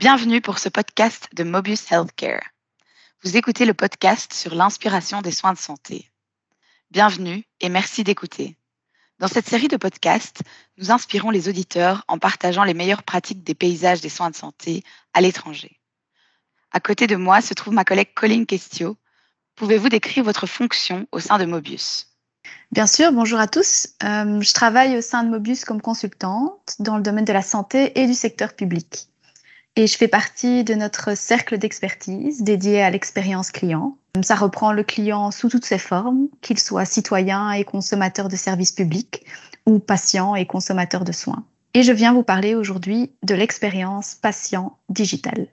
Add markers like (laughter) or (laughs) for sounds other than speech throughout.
Bienvenue pour ce podcast de Mobius Healthcare. Vous écoutez le podcast sur l'inspiration des soins de santé. Bienvenue et merci d'écouter. Dans cette série de podcasts, nous inspirons les auditeurs en partageant les meilleures pratiques des paysages des soins de santé à l'étranger. À côté de moi se trouve ma collègue Colline Questio. Pouvez-vous décrire votre fonction au sein de Mobius? Bien sûr, bonjour à tous. Euh, je travaille au sein de Mobius comme consultante dans le domaine de la santé et du secteur public. Et je fais partie de notre cercle d'expertise dédié à l'expérience client. Ça reprend le client sous toutes ses formes, qu'il soit citoyen et consommateur de services publics ou patient et consommateur de soins. Et je viens vous parler aujourd'hui de l'expérience patient digitale.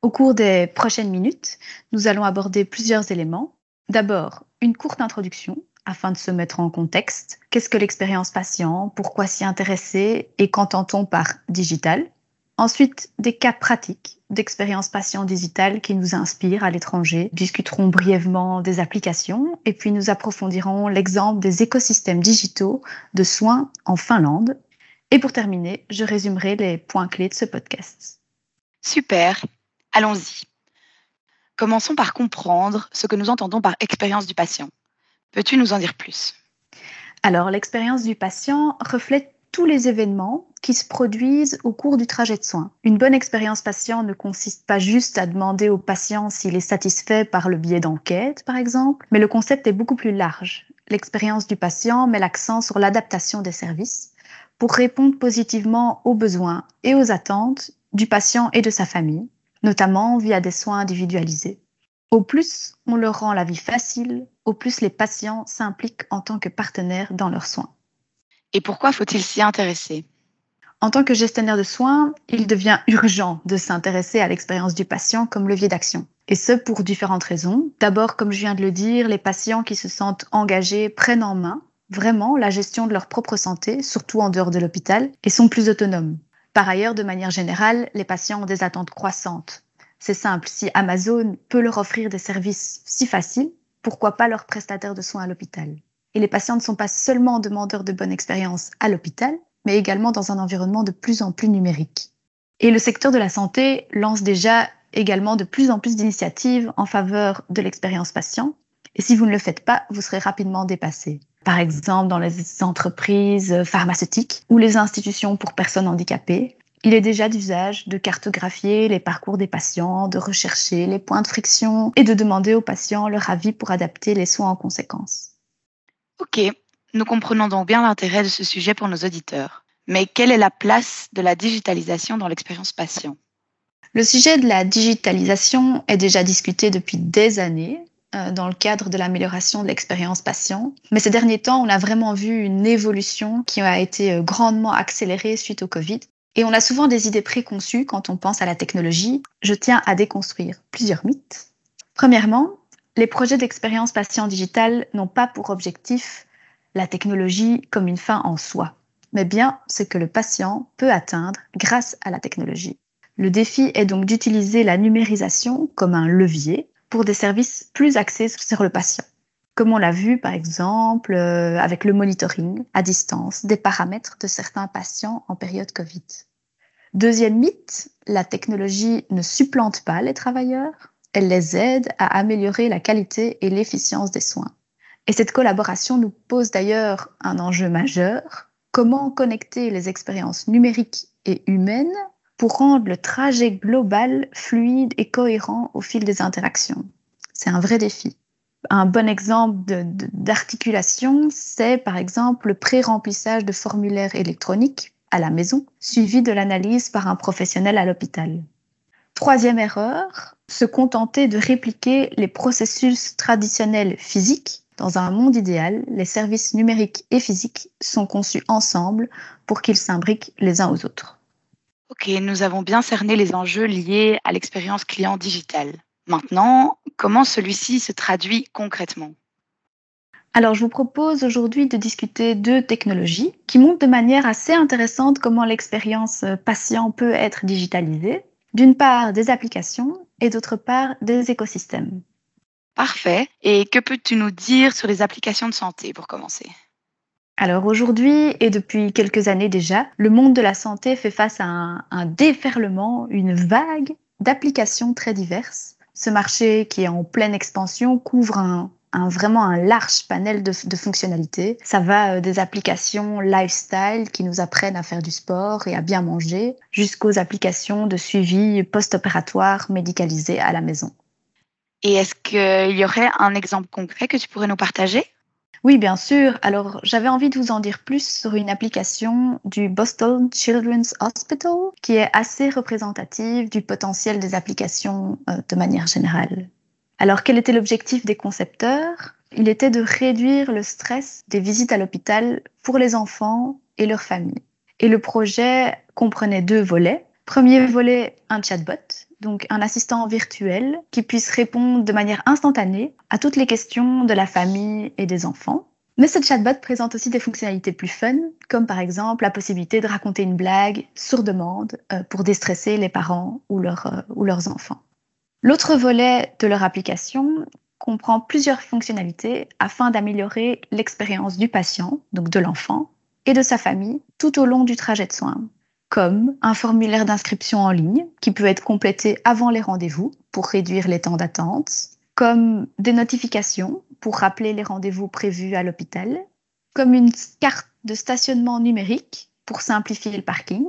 Au cours des prochaines minutes, nous allons aborder plusieurs éléments. D'abord, une courte introduction afin de se mettre en contexte. Qu'est-ce que l'expérience patient? Pourquoi s'y intéresser? Et qu'entend-on par digital? Ensuite, des cas pratiques d'expérience patient digitale qui nous inspirent à l'étranger. Nous discuterons brièvement des applications et puis nous approfondirons l'exemple des écosystèmes digitaux de soins en Finlande. Et pour terminer, je résumerai les points clés de ce podcast. Super, allons-y. Commençons par comprendre ce que nous entendons par expérience du patient. Peux-tu nous en dire plus? Alors, l'expérience du patient reflète tous les événements qui se produisent au cours du trajet de soins. Une bonne expérience patient ne consiste pas juste à demander au patient s'il est satisfait par le biais d'enquête, par exemple, mais le concept est beaucoup plus large. L'expérience du patient met l'accent sur l'adaptation des services pour répondre positivement aux besoins et aux attentes du patient et de sa famille, notamment via des soins individualisés. Au plus on leur rend la vie facile, au plus les patients s'impliquent en tant que partenaires dans leurs soins. Et pourquoi faut-il s'y intéresser? En tant que gestionnaire de soins, il devient urgent de s'intéresser à l'expérience du patient comme levier d'action. Et ce, pour différentes raisons. D'abord, comme je viens de le dire, les patients qui se sentent engagés prennent en main vraiment la gestion de leur propre santé, surtout en dehors de l'hôpital, et sont plus autonomes. Par ailleurs, de manière générale, les patients ont des attentes croissantes. C'est simple, si Amazon peut leur offrir des services si faciles, pourquoi pas leur prestataire de soins à l'hôpital? Et les patients ne sont pas seulement demandeurs de bonne expérience à l'hôpital, mais également dans un environnement de plus en plus numérique. Et le secteur de la santé lance déjà également de plus en plus d'initiatives en faveur de l'expérience patient. Et si vous ne le faites pas, vous serez rapidement dépassé. Par exemple, dans les entreprises pharmaceutiques ou les institutions pour personnes handicapées, il est déjà d'usage de cartographier les parcours des patients, de rechercher les points de friction et de demander aux patients leur avis pour adapter les soins en conséquence. Ok, nous comprenons donc bien l'intérêt de ce sujet pour nos auditeurs. Mais quelle est la place de la digitalisation dans l'expérience patient? Le sujet de la digitalisation est déjà discuté depuis des années euh, dans le cadre de l'amélioration de l'expérience patient. Mais ces derniers temps, on a vraiment vu une évolution qui a été euh, grandement accélérée suite au Covid. Et on a souvent des idées préconçues quand on pense à la technologie. Je tiens à déconstruire plusieurs mythes. Premièrement, les projets d'expérience patient digitale n'ont pas pour objectif la technologie comme une fin en soi, mais bien ce que le patient peut atteindre grâce à la technologie. Le défi est donc d'utiliser la numérisation comme un levier pour des services plus axés sur le patient, comme on l'a vu par exemple euh, avec le monitoring à distance des paramètres de certains patients en période Covid. Deuxième mythe, la technologie ne supplante pas les travailleurs, elle les aide à améliorer la qualité et l'efficience des soins. Et cette collaboration nous pose d'ailleurs un enjeu majeur. Comment connecter les expériences numériques et humaines pour rendre le trajet global fluide et cohérent au fil des interactions? C'est un vrai défi. Un bon exemple d'articulation, c'est par exemple le pré-remplissage de formulaires électroniques à la maison, suivi de l'analyse par un professionnel à l'hôpital. Troisième erreur, se contenter de répliquer les processus traditionnels physiques. Dans un monde idéal, les services numériques et physiques sont conçus ensemble pour qu'ils s'imbriquent les uns aux autres. Ok, nous avons bien cerné les enjeux liés à l'expérience client digitale. Maintenant, comment celui-ci se traduit concrètement? Alors, je vous propose aujourd'hui de discuter deux technologies qui montrent de manière assez intéressante comment l'expérience patient peut être digitalisée d'une part des applications et d'autre part des écosystèmes. Parfait. Et que peux-tu nous dire sur les applications de santé pour commencer? Alors aujourd'hui et depuis quelques années déjà, le monde de la santé fait face à un, un déferlement, une vague d'applications très diverses. Ce marché qui est en pleine expansion couvre un, un, vraiment un large panel de, de fonctionnalités. Ça va euh, des applications lifestyle qui nous apprennent à faire du sport et à bien manger, jusqu'aux applications de suivi post-opératoire médicalisé à la maison. Et est-ce qu'il y aurait un exemple concret que tu pourrais nous partager? Oui, bien sûr. Alors, j'avais envie de vous en dire plus sur une application du Boston Children's Hospital qui est assez représentative du potentiel des applications euh, de manière générale. Alors, quel était l'objectif des concepteurs? Il était de réduire le stress des visites à l'hôpital pour les enfants et leurs familles. Et le projet comprenait deux volets. Premier volet, un chatbot, donc un assistant virtuel qui puisse répondre de manière instantanée à toutes les questions de la famille et des enfants. Mais ce chatbot présente aussi des fonctionnalités plus fun, comme par exemple la possibilité de raconter une blague sur demande euh, pour déstresser les parents ou, euh, ou leurs enfants. L'autre volet de leur application comprend plusieurs fonctionnalités afin d'améliorer l'expérience du patient, donc de l'enfant, et de sa famille tout au long du trajet de soins comme un formulaire d'inscription en ligne qui peut être complété avant les rendez-vous pour réduire les temps d'attente, comme des notifications pour rappeler les rendez-vous prévus à l'hôpital, comme une carte de stationnement numérique pour simplifier le parking,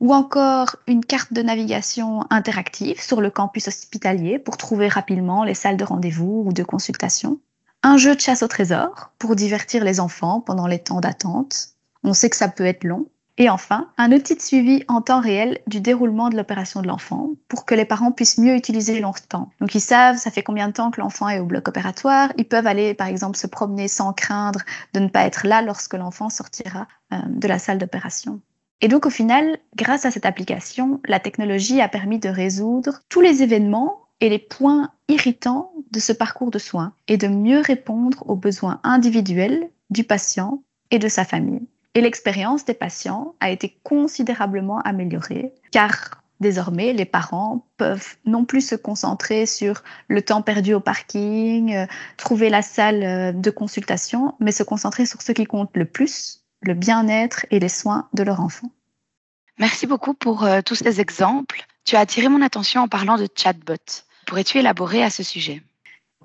ou encore une carte de navigation interactive sur le campus hospitalier pour trouver rapidement les salles de rendez-vous ou de consultation, un jeu de chasse au trésor pour divertir les enfants pendant les temps d'attente. On sait que ça peut être long, et enfin, un outil de suivi en temps réel du déroulement de l'opération de l'enfant pour que les parents puissent mieux utiliser temps. Donc ils savent ça fait combien de temps que l'enfant est au bloc opératoire. Ils peuvent aller par exemple se promener sans craindre de ne pas être là lorsque l'enfant sortira euh, de la salle d'opération. Et donc au final, grâce à cette application, la technologie a permis de résoudre tous les événements et les points irritants de ce parcours de soins et de mieux répondre aux besoins individuels du patient et de sa famille. Et l'expérience des patients a été considérablement améliorée car désormais les parents peuvent non plus se concentrer sur le temps perdu au parking, euh, trouver la salle euh, de consultation, mais se concentrer sur ce qui compte le plus, le bien-être et les soins de leur enfant. Merci beaucoup pour euh, tous ces exemples. Tu as attiré mon attention en parlant de chatbot. Pourrais-tu élaborer à ce sujet?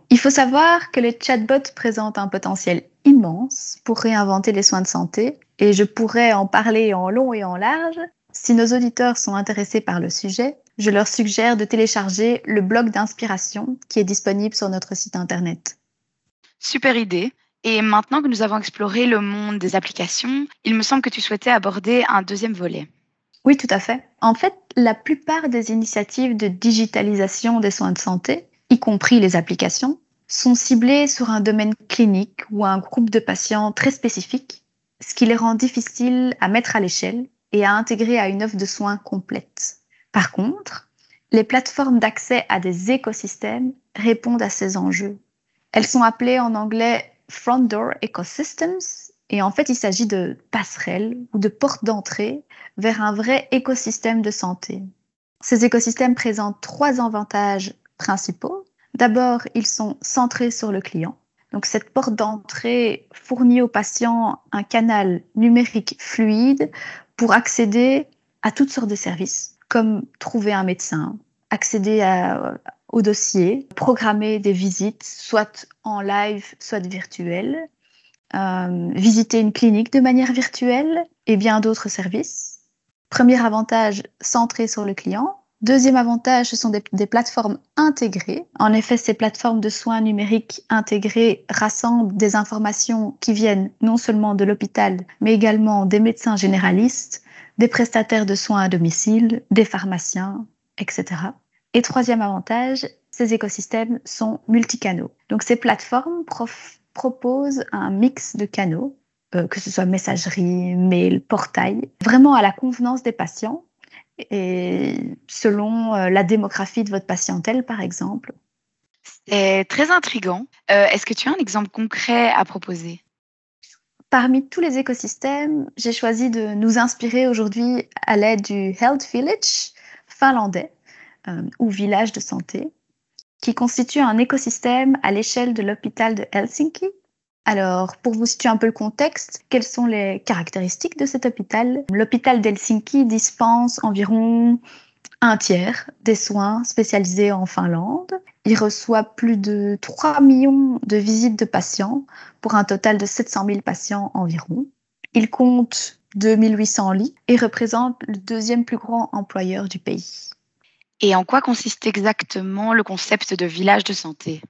Il faut savoir que les chatbots présentent un potentiel immense pour réinventer les soins de santé et je pourrais en parler en long et en large. Si nos auditeurs sont intéressés par le sujet, je leur suggère de télécharger le blog d'inspiration qui est disponible sur notre site internet. Super idée. Et maintenant que nous avons exploré le monde des applications, il me semble que tu souhaitais aborder un deuxième volet. Oui, tout à fait. En fait, la plupart des initiatives de digitalisation des soins de santé y compris les applications, sont ciblées sur un domaine clinique ou un groupe de patients très spécifique, ce qui les rend difficiles à mettre à l'échelle et à intégrer à une offre de soins complète. Par contre, les plateformes d'accès à des écosystèmes répondent à ces enjeux. Elles sont appelées en anglais front door ecosystems et en fait il s'agit de passerelles ou de portes d'entrée vers un vrai écosystème de santé. Ces écosystèmes présentent trois avantages principaux. D'abord, ils sont centrés sur le client. Donc cette porte d'entrée fournit au patient un canal numérique fluide pour accéder à toutes sortes de services, comme trouver un médecin, accéder au dossier, programmer des visites, soit en live, soit virtuelles, euh, visiter une clinique de manière virtuelle et bien d'autres services. Premier avantage centré sur le client. Deuxième avantage, ce sont des, des, plateformes intégrées. En effet, ces plateformes de soins numériques intégrées rassemblent des informations qui viennent non seulement de l'hôpital, mais également des médecins généralistes, des prestataires de soins à domicile, des pharmaciens, etc. Et troisième avantage, ces écosystèmes sont multicanaux. Donc ces plateformes proposent un mix de canaux, euh, que ce soit messagerie, mail, portail, vraiment à la convenance des patients et selon euh, la démographie de votre patientèle, par exemple. C'est très intriguant. Euh, est-ce que tu as un exemple concret à proposer? Parmi tous les écosystèmes, j'ai choisi de nous inspirer aujourd'hui à l'aide du Health Village finlandais euh, ou village de santé, qui constitue un écosystème à l'échelle de l'hôpital de Helsinki Alors, pour vous situer un peu le contexte, quelles sont les caractéristiques de cet hôpital? L'hôpital d'Helsinki dispense environ un tiers des soins spécialisés en Finlande. Il reçoit plus de 3 millions de visites de patients pour un total de 700 000 patients environ. Il compte 2800 lits et représente le deuxième plus grand employeur du pays. Et en quoi consiste exactement le concept de village de santé?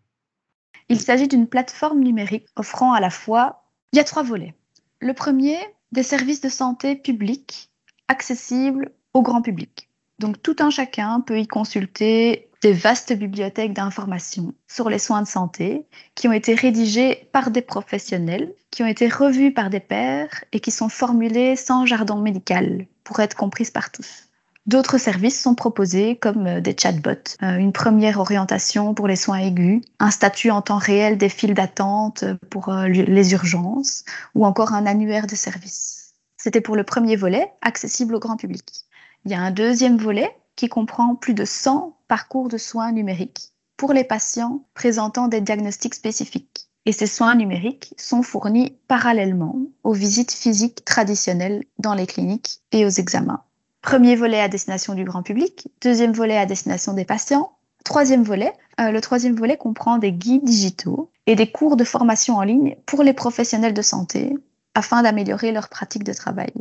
Il s'agit d'une plateforme numérique offrant à la fois, il y a trois volets. Le premier, des services de santé publics accessibles au grand public. Donc tout un chacun peut y consulter des vastes bibliothèques d'informations sur les soins de santé qui ont été rédigées par des professionnels, qui ont été revues par des pairs et qui sont formulées sans jardin médical pour être comprises par tous. D'autres services sont proposés comme euh, des chatbots, euh, une première orientation pour les soins aigus, un statut en temps réel des files d'attente pour euh, les urgences ou encore un annuaire de services. C'était pour le premier volet, accessible au grand public. Il y a un deuxième volet qui comprend plus de 100 parcours de soins numériques pour les patients présentant des diagnostics spécifiques. Et ces soins numériques sont fournis parallèlement aux visites physiques traditionnelles dans les cliniques et aux examens. Premier volet à destination du grand public, deuxième volet à destination des patients, troisième volet. Euh, le troisième volet comprend des guides digitaux et des cours de formation en ligne pour les professionnels de santé afin d'améliorer leur pratique de travail.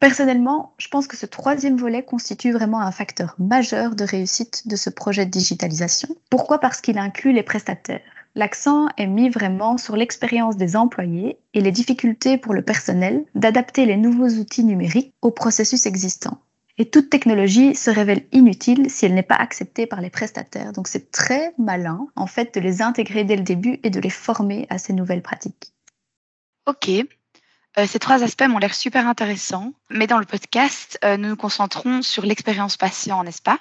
Personnellement, je pense que ce troisième volet constitue vraiment un facteur majeur de réussite de ce projet de digitalisation. Pourquoi? Parce qu'il inclut les prestataires. L'accent est mis vraiment sur l'expérience des employés et les difficultés pour le personnel d'adapter les nouveaux outils numériques aux processus existants. Et toute technologie se révèle inutile si elle n'est pas acceptée par les prestataires. Donc c'est très malin, en fait, de les intégrer dès le début et de les former à ces nouvelles pratiques. Ok, euh, ces trois aspects m'ont l'air super intéressants, mais dans le podcast, euh, nous nous concentrons sur l'expérience patient, n'est-ce pas?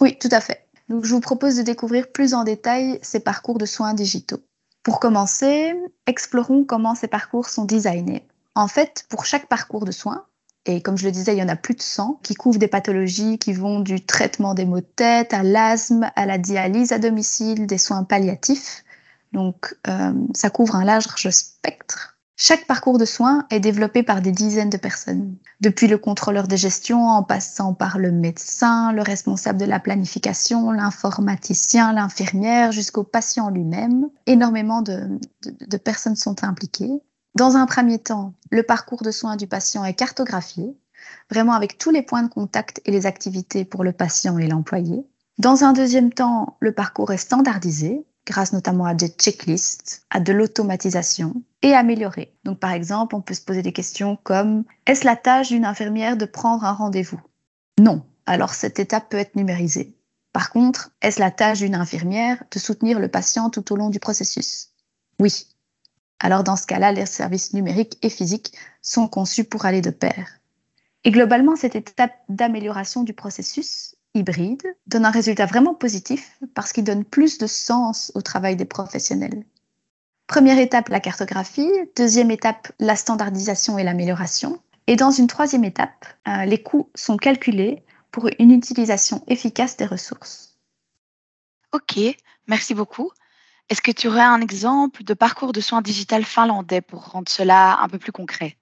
Oui, tout à fait. Donc, je vous propose de découvrir plus en détail ces parcours de soins digitaux. Pour commencer, explorons comment ces parcours sont designés. En fait, pour chaque parcours de soins, et comme je le disais, il y en a plus de 100 qui couvrent des pathologies qui vont du traitement des maux de tête à l'asthme, à la dialyse à domicile, des soins palliatifs. Donc, euh, ça couvre un large spectre chaque parcours de soins est développé par des dizaines de personnes, depuis le contrôleur de gestion en passant par le médecin, le responsable de la planification, l'informaticien, l'infirmière, jusqu'au patient lui-même. Énormément de, de, personnes sont impliquées. Dans un premier temps, le parcours de soins du patient est cartographié, vraiment avec tous les points de contact et les activités pour le patient et l'employé. Dans un deuxième temps, le parcours est standardisé, grâce notamment à des checklists, à de l'automatisation et amélioré. Donc par exemple, on peut se poser des questions comme est-ce la tâche d'une infirmière de prendre un rendez-vous? Non. Alors cette étape peut être numérisée. Par contre, est-ce la tâche d'une infirmière de soutenir le patient tout au long du processus? Oui. Alors dans ce cas-là, les services numériques et physiques sont conçus pour aller de pair. Et globalement, cette étape d'amélioration du processus hybride donne un résultat vraiment positif parce qu'il donne plus de sens au travail des professionnels. Première étape, la cartographie. Deuxième étape, la standardisation et l'amélioration. Et dans une troisième étape, euh, les coûts sont calculés pour une utilisation efficace des ressources. Ok, merci beaucoup. Est-ce que tu aurais un exemple de parcours de soins digital finlandais pour rendre cela un peu plus concret?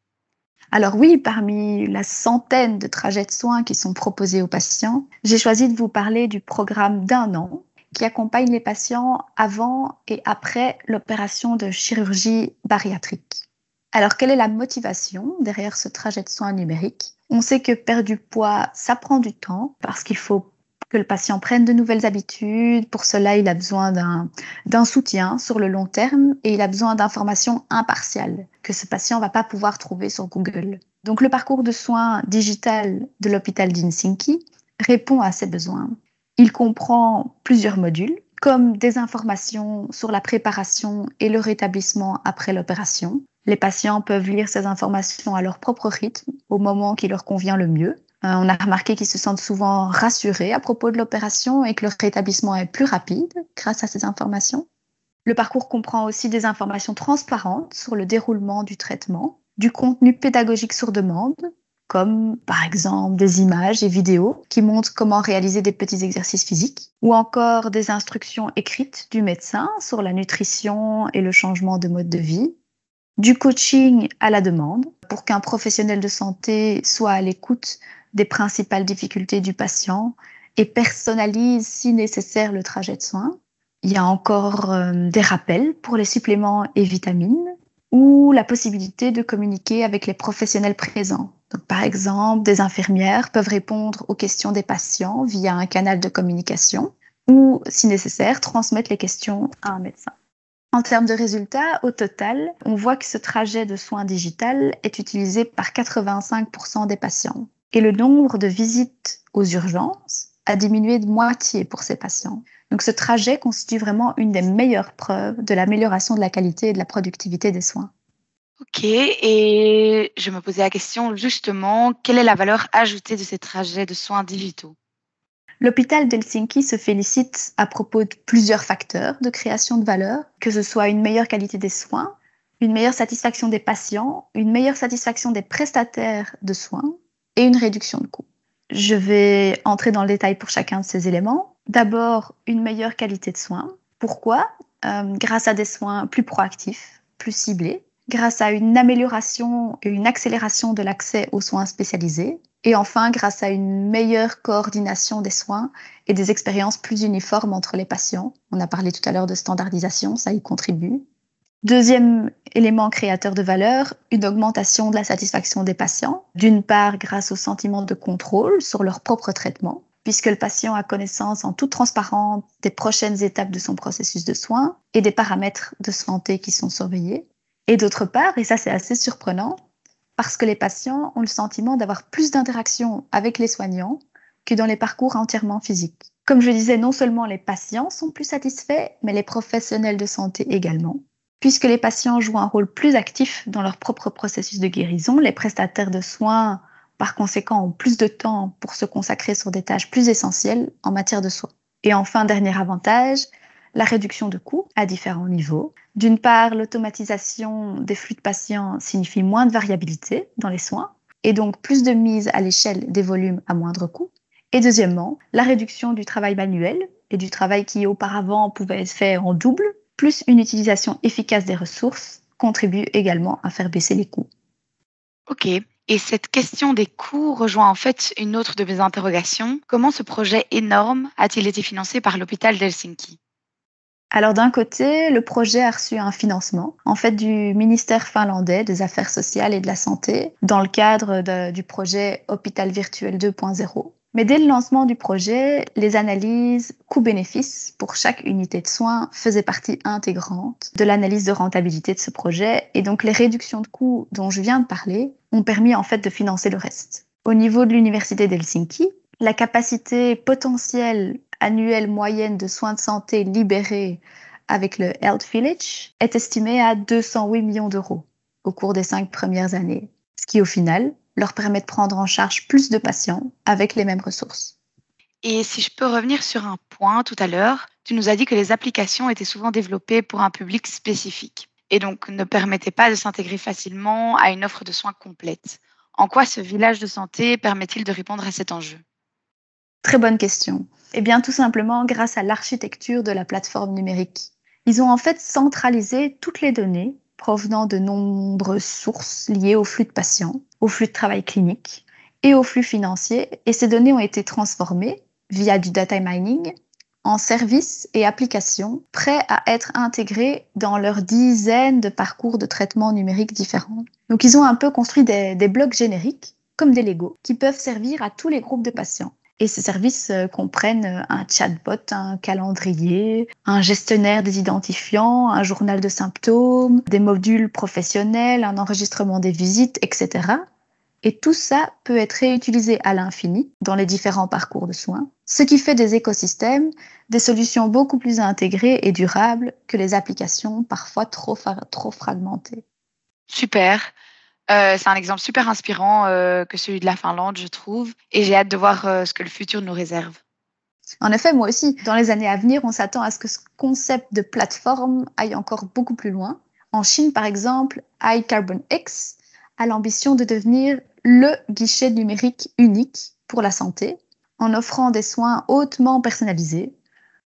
Alors oui, parmi la centaine de trajets de soins qui sont proposés aux patients, j'ai choisi de vous parler du programme d'un an qui accompagne les patients avant et après l'opération de chirurgie bariatrique. Alors quelle est la motivation derrière ce trajet de soins numérique On sait que perdre du poids, ça prend du temps parce qu'il faut que le patient prenne de nouvelles habitudes. Pour cela, il a besoin d'un soutien sur le long terme et il a besoin d'informations impartiales que ce patient ne va pas pouvoir trouver sur Google. Donc le parcours de soins digital de l'hôpital d'Helsinki répond à ces besoins. Il comprend plusieurs modules comme des informations sur la préparation et le rétablissement après l'opération. Les patients peuvent lire ces informations à leur propre rythme, au moment qui leur convient le mieux. Euh, on a remarqué qu'ils se sentent souvent rassurés à propos de l'opération et que leur rétablissement est plus rapide grâce à ces informations. Le parcours comprend aussi des informations transparentes sur le déroulement du traitement, du contenu pédagogique sur demande, comme par exemple des images et vidéos qui montrent comment réaliser des petits exercices physiques, ou encore des instructions écrites du médecin sur la nutrition et le changement de mode de vie, du coaching à la demande pour qu'un professionnel de santé soit à l'écoute des principales difficultés du patient et personnalise si nécessaire le trajet de soins. Il y a encore euh, des rappels pour les suppléments et vitamines ou la possibilité de communiquer avec les professionnels présents. Donc, par exemple, des infirmières peuvent répondre aux questions des patients via un canal de communication ou, si nécessaire, transmettre les questions à un médecin. En termes de résultats, au total, on voit que ce trajet de soins digital est utilisé par 85% des patients. Et le nombre de visites aux urgences a diminué de moitié pour ces patients. Donc ce trajet constitue vraiment une des meilleures preuves de l'amélioration de la qualité et de la productivité des soins. Ok, et je me posais la question justement, quelle est la valeur ajoutée de ces trajets de soins digitaux? L'hôpital d'Helsinki se félicite à propos de plusieurs facteurs de création de valeur, que ce soit une meilleure qualité des soins, une meilleure satisfaction des patients, une meilleure satisfaction des prestataires de soins et une réduction de coûts. Je vais entrer dans le détail pour chacun de ces éléments. D'abord, une meilleure qualité de soins. Pourquoi? Euh, Grâce à des soins plus proactifs, plus ciblés, grâce à une amélioration et une accélération de l'accès aux soins spécialisés, et enfin grâce à une meilleure coordination des soins et des expériences plus uniformes entre les patients. On a parlé tout à l'heure de standardisation, ça y contribue. Deuxième élément créateur de valeur, une augmentation de la satisfaction des patients, d'une part grâce au sentiment de contrôle sur leur propre traitement, puisque le patient a connaissance en toute transparence des prochaines étapes de son processus de soins et des paramètres de santé qui sont surveillés. Et d'autre part, et ça c'est assez surprenant, parce que les patients ont le sentiment d'avoir plus d'interactions avec les soignants que dans les parcours entièrement physiques. Comme je disais, non seulement les patients sont plus satisfaits, mais les professionnels de santé également. Puisque les patients jouent un rôle plus actif dans leur propre processus de guérison, les prestataires de soins, par conséquent, ont plus de temps pour se consacrer sur des tâches plus essentielles en matière de soins. Et enfin, dernier avantage, la réduction de coûts à différents niveaux. D'une part, l'automatisation des flux de patients signifie moins de variabilité dans les soins et donc plus de mise à l'échelle des volumes à moindre coût. Et deuxièmement, la réduction du travail manuel et du travail qui auparavant pouvait être fait en double, plus une utilisation efficace des ressources contribue également à faire baisser les coûts. Ok, et cette question des coûts rejoint en fait une autre de mes interrogations. Comment ce projet énorme a-t-il été financé par l'hôpital d'Helsinki? Alors d'un côté, le projet a reçu un financement, en fait du ministère finlandais des Affaires sociales et de la santé, dans le cadre du projet Hôpital virtuel 2.0. Mais dès le lancement du projet, les analyses coût-bénéfice pour chaque unité de soins faisaient partie intégrante de l'analyse de rentabilité de ce projet, et donc les réductions de coûts dont je viens de parler ont permis en fait de financer le reste. Au niveau de l'université d'Helsinki, la capacité potentielle annuelle moyenne de soins de santé libérés avec le Health Village est estimée à 208 millions d'euros au cours des cinq premières années, ce qui au final leur permet de prendre en charge plus de patients avec les mêmes ressources. Et si je peux revenir sur un point tout à l'heure, tu nous as dit que les applications étaient souvent développées pour un public spécifique et donc ne permettaient pas de s'intégrer facilement à une offre de soins complète. En quoi ce village de santé permet-il de répondre à cet enjeu? Très bonne question. Eh bien, tout simplement grâce à l'architecture de la plateforme numérique. Ils ont en fait centralisé toutes les données provenant de nombreuses sources liées au flux de patients, au flux de travail clinique et au flux financier. Et ces données ont été transformées via du data mining en services et applications prêts à être intégrés dans leurs dizaines de parcours de traitement numérique différents. Donc ils ont un peu construit des, blocs génériques, comme des Lego, qui peuvent servir à tous les groupes de patients. Et ces services euh, comprennent euh, un chatbot, un calendrier, un gestionnaire des identifiants, un journal de symptômes, des modules professionnels, un enregistrement des visites, etc. Et tout ça peut être réutilisé à l'infini dans les différents parcours de soins, ce qui fait des écosystèmes des solutions beaucoup plus intégrées et durables que les applications parfois trop, trop fragmentées. Super. Euh, c'est un exemple super inspirant euh, que celui de la Finlande, je trouve, et j'ai hâte de voir euh, ce que le futur nous réserve. En effet, moi aussi, dans les années à venir, on s'attend à ce que ce concept de plateforme aille encore beaucoup plus loin. En Chine, par exemple, iCarbon X a l'ambition de devenir le guichet numérique unique pour la santé, en offrant des soins hautement personnalisés,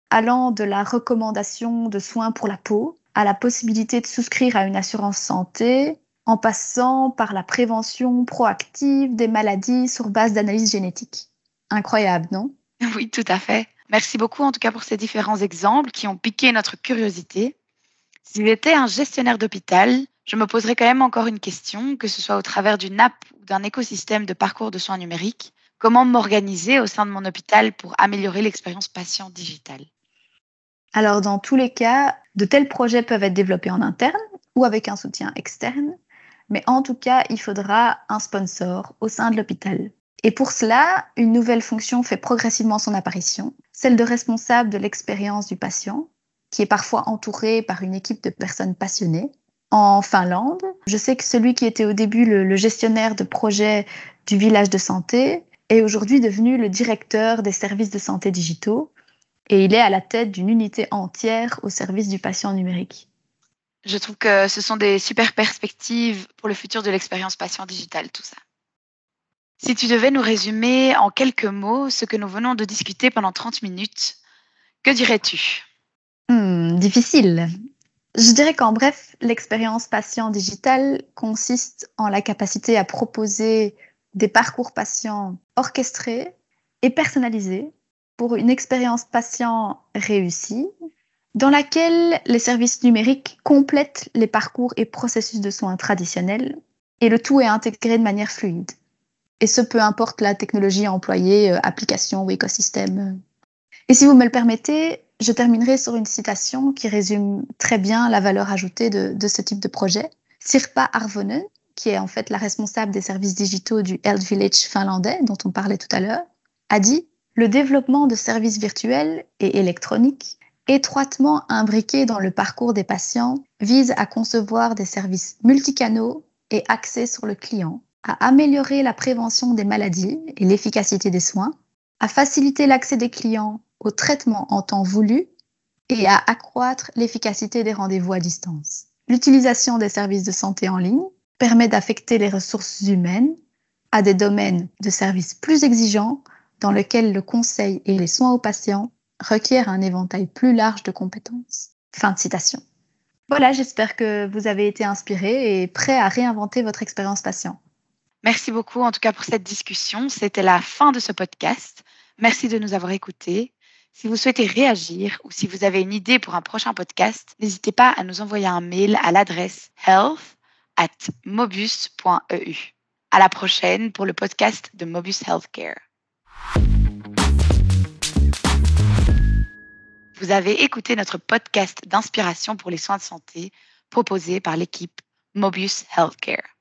allant de la recommandation de soins pour la peau à la possibilité de souscrire à une assurance santé en passant par la prévention proactive des maladies sur base d'analyse génétique. Incroyable, non? (laughs) Oui, tout à fait. Merci beaucoup en tout cas pour ces différents exemples qui ont piqué notre curiosité. Si j'étais un gestionnaire d'hôpital, je me poserais quand même encore une question, que ce soit au travers d'une app ou d'un écosystème de parcours de soins numériques. Comment m'organiser au sein de mon hôpital pour améliorer l'expérience patient digitale? Alors, dans tous les cas, de tels projets peuvent être développés en interne ou avec un soutien externe, mais en tout cas, il faudra un sponsor au sein de l'hôpital. Et pour cela, une nouvelle fonction fait progressivement son apparition, celle de responsable de l'expérience du patient, qui est parfois entouré par une équipe de personnes passionnées. En Finlande, je sais que celui qui était au début le, gestionnaire de projet du village de santé est aujourd'hui devenu le directeur des services de santé digitaux et il est à la tête d'une unité entière au service du patient numérique. Je trouve que ce sont des super perspectives pour le futur de l'expérience patient digitale, tout ça. Si tu devais nous résumer en quelques mots ce que nous venons de discuter pendant 30 minutes, que dirais-tu? Hmm, Difficile. Je dirais qu'en bref, l'expérience patient digitale consiste en la capacité à proposer des parcours patients orchestrés et personnalisés pour une expérience patient réussie, dans laquelle les services numériques complètent les parcours et processus de soins traditionnels et le tout est intégré de manière fluide. Et ce, peu importe la technologie employée, euh, application ou écosystème. Et si vous me le permettez, je terminerai sur une citation qui résume très bien la valeur ajoutée de, ce type de projet. Sirpa Arvonen, qui est en fait la responsable des services digitaux du Health Village finlandais, dont on parlait tout à l'heure, a dit Le développement de services virtuels et électroniques, étroitement imbriqués dans le parcours des patients, vise à concevoir des services multicanaux et axés sur le client à améliorer la prévention des maladies et l'efficacité des soins, à faciliter l'accès des clients au traitement en temps voulu et à accroître l'efficacité des rendez-vous à distance. L'utilisation des services de santé en ligne permet d'affecter les ressources humaines à des domaines de services plus exigeants dans lesquels le conseil et les soins aux patients requièrent un éventail plus large de compétences. Fin de citation. Voilà, j'espère que vous avez été inspiré et prêt à réinventer votre expérience patient. Merci beaucoup en tout cas pour cette discussion. C'était la fin de ce podcast. Merci de nous avoir écoutés. Si vous souhaitez réagir ou si vous avez une idée pour un prochain podcast, n'hésitez pas à nous envoyer un mail à l'adresse health at mobus.eu. À la prochaine pour le podcast de Mobus Healthcare. Vous avez écouté notre podcast d'inspiration pour les soins de santé proposé par l'équipe Mobus Healthcare.